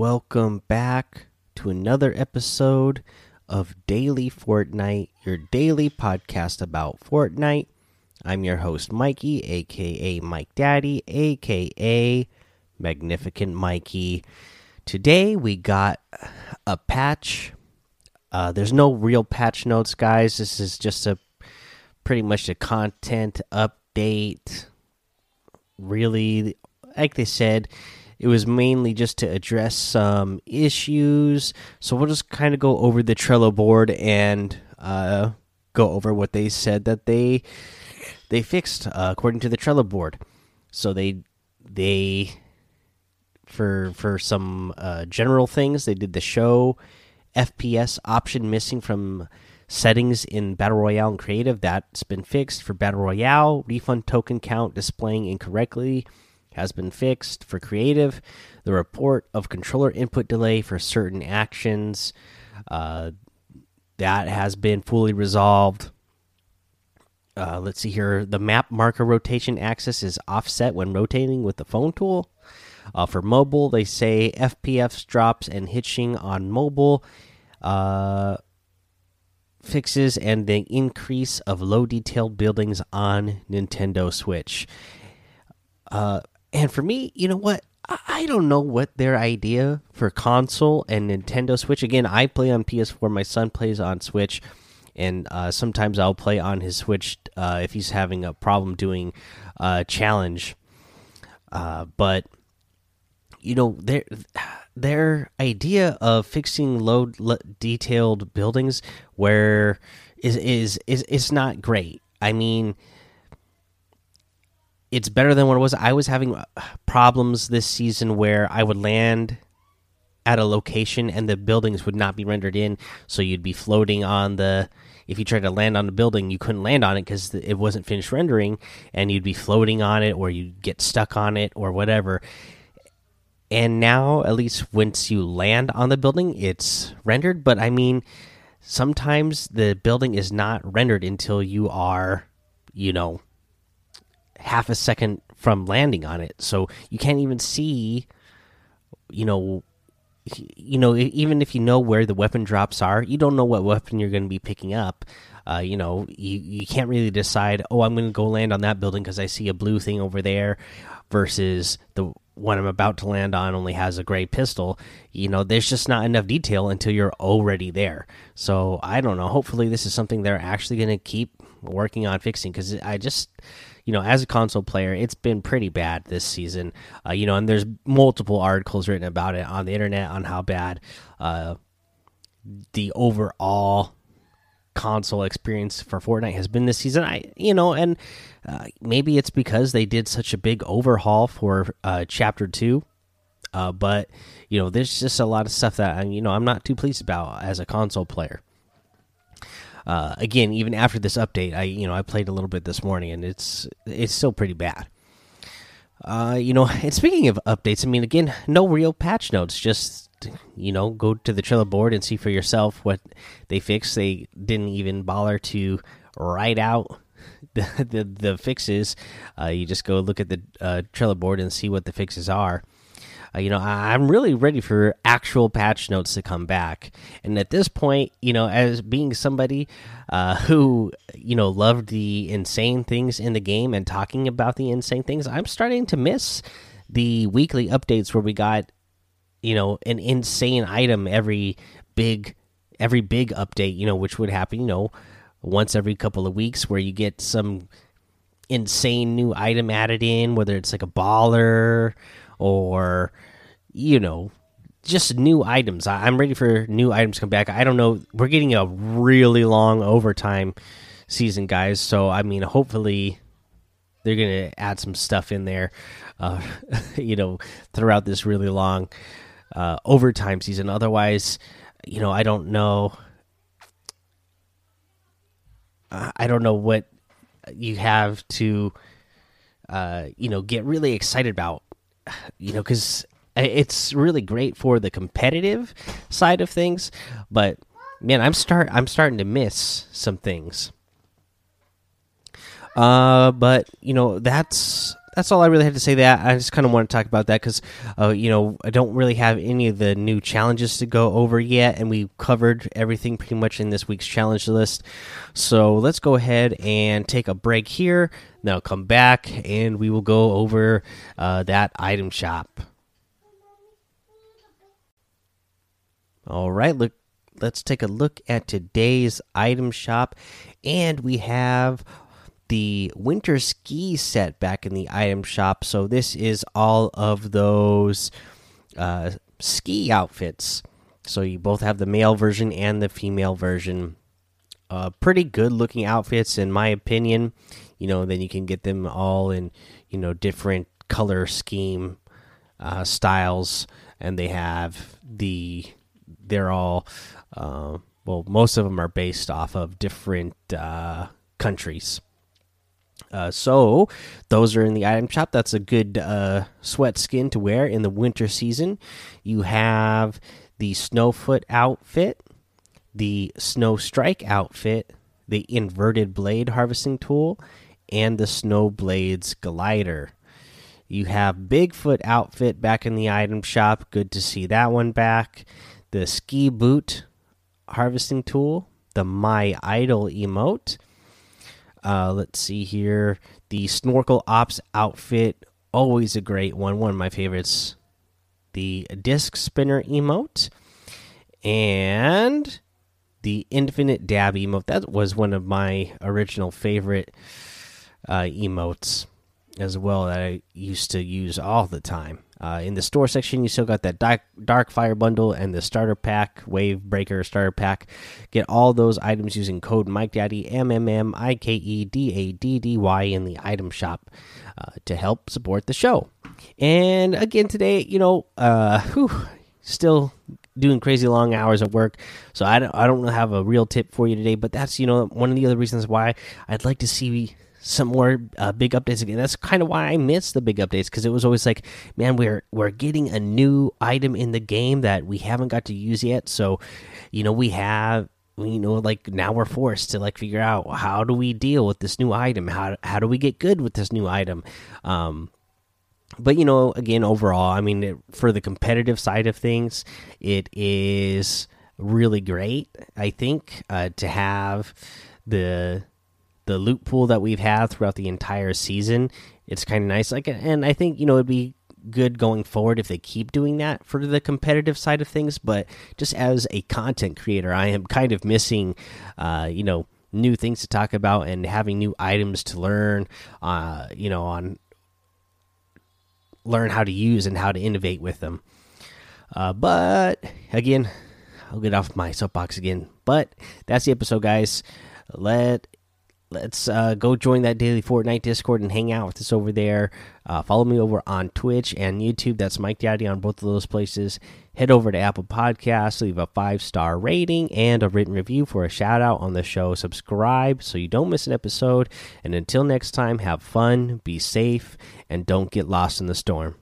welcome back to another episode of Daily Fortnite, your daily podcast about Fortnite. I'm your host, Mikey, aka Mike Daddy, aka Magnificent Mikey. Today we got a patch. Uh, there's no real patch notes, guys. This is just a pretty much a content update. Really, like they said, it was mainly just to address some issues. So we'll just kind of go over the Trello board and uh, go over what they said that they they fixed uh, according to the Trello board. So they they for for some uh, general things they did the show FPS option missing from settings in Battle Royale and Creative. That's been fixed for Battle Royale. Refund token count displaying incorrectly has been fixed for creative. The report of controller input delay for certain actions uh, that has been fully resolved. Uh, let's see here. The map marker rotation axis is offset when rotating with the phone tool. Uh, for mobile, they say FPS drops and hitching on mobile uh, fixes and the increase of low detailed buildings on Nintendo Switch. Uh, and for me, you know what? I don't know what their idea for console and Nintendo Switch. Again, I play on PS4. My son plays on Switch, and uh, sometimes I'll play on his Switch uh, if he's having a problem doing uh, challenge. Uh, but you know their their idea of fixing low detailed buildings where is is is is not great. I mean it's better than what it was. I was having uh, problems this season where I would land at a location and the buildings would not be rendered in, so you'd be floating on the. If you tried to land on the building, you couldn't land on it because it wasn't finished rendering, and you'd be floating on it, or you'd get stuck on it, or whatever. And now, at least once you land on the building, it's rendered. But I mean, sometimes the building is not rendered until you are, you know, half a second from landing on it. So you can't even see you know you know even if you know where the weapon drops are you don't know what weapon you're going to be picking up. Uh, you know you, you can't really decide oh i'm going to go land on that building because i see a blue thing over there versus the one i'm about to land on only has a gray pistol. You know there's just not enough detail until you're already there. So i don't know. Hopefully this is something they're actually going to keep working on fixing because i just you know, as a console player, it's been pretty bad this season. Uh, you know, and there's multiple articles written about it on the internet on how bad uh, the overall console experience for Fortnite has been this season. I, you know, and uh, maybe it's because they did such a big overhaul for uh, Chapter Two. Uh, but you know, there's just a lot of stuff that you know I'm not too pleased about as a console player uh, again, even after this update, I you know I played a little bit this morning, and it's it's still pretty bad. Uh, you know, and speaking of updates, I mean, again, no real patch notes. Just you know, go to the Trello board and see for yourself what they fixed. They didn't even bother to write out the the, the fixes. Uh, you just go look at the uh, Trello board and see what the fixes are. Uh, you know, I, am really ready for actual patch notes to come back. And at this point, you know, as being somebody uh, who, you know, loved the insane things in the game and talking about the insane things, I'm starting to miss the weekly updates where we got, you know, an insane item every big, every big update, you know, which would happen, you know, once every couple of weeks where you get some insane new item added in, whether it's like a baller or you know just new items. I, am ready for new items to come back. I don't know. We're getting a really long overtime season, guys. So I mean, hopefully they're gonna add some stuff in there. Uh, you know, throughout this really long uh, overtime season. Otherwise, you know, I don't know. I don't know what you have to, uh, you know, get really excited about you know, because it's really great for the competitive side of things, but man, I'm start I'm starting to miss some things. Uh, but you know that's that's all I really had to say. That I just kind of want to talk about that because, uh, you know, I don't really have any of the new challenges to go over yet, and we covered everything pretty much in this week's challenge list. So let's go ahead and take a break here. Now come back, and we will go over uh, that item shop. All right, look. Let's take a look at today's item shop, and we have the winter ski set back in the item shop. So this is all of those uh, ski outfits. So you both have the male version and the female version. Uh, pretty good looking outfits, in my opinion. You know, then you can get them all in you know different color scheme uh, styles, and they have the they're all uh, well, most of them are based off of different uh, countries. Uh, so those are in the item shop. That's a good uh, sweat skin to wear in the winter season. You have the Snowfoot outfit, the Snow Strike outfit, the inverted blade harvesting tool, and the Snow Blades glider. You have Bigfoot outfit back in the item shop. Good to see that one back. The ski boot harvesting tool, the My Idol emote uh, let's see here. The Snorkel Ops outfit, always a great one. One of my favorites. The Disc Spinner emote. And the Infinite Dab emote. That was one of my original favorite uh, emotes as well that I used to use all the time. Uh, in the store section, you still got that dark, dark Fire bundle and the starter pack, Wave Breaker starter pack. Get all those items using code Mike Daddy M M M I K E D A D D Y in the item shop uh, to help support the show. And again today, you know, uh, whew, still doing crazy long hours at work, so I don't I don't have a real tip for you today. But that's you know one of the other reasons why I'd like to see some more uh, big updates again. That's kind of why I missed the big updates because it was always like, man, we're we're getting a new item in the game that we haven't got to use yet. So, you know, we have you know like now we're forced to like figure out how do we deal with this new item how how do we get good with this new item um but you know again overall i mean it, for the competitive side of things it is really great i think uh to have the the loot pool that we've had throughout the entire season. It's kind of nice. Like, and I think you know it'd be good going forward if they keep doing that for the competitive side of things. But just as a content creator, I am kind of missing, uh, you know, new things to talk about and having new items to learn. Uh, you know, on learn how to use and how to innovate with them. Uh, but again, I'll get off my soapbox again. But that's the episode, guys. Let let's uh, go join that daily Fortnite Discord and hang out with us over there. Uh, follow me over on Twitch and YouTube. That's Mike Daddy on both of those places. Head over to Apple Podcasts, leave a five star rating and a written review for a shout out on the show. Subscribe so you don't miss an episode. And until next time, have fun, be safe, and don't get lost in the storm.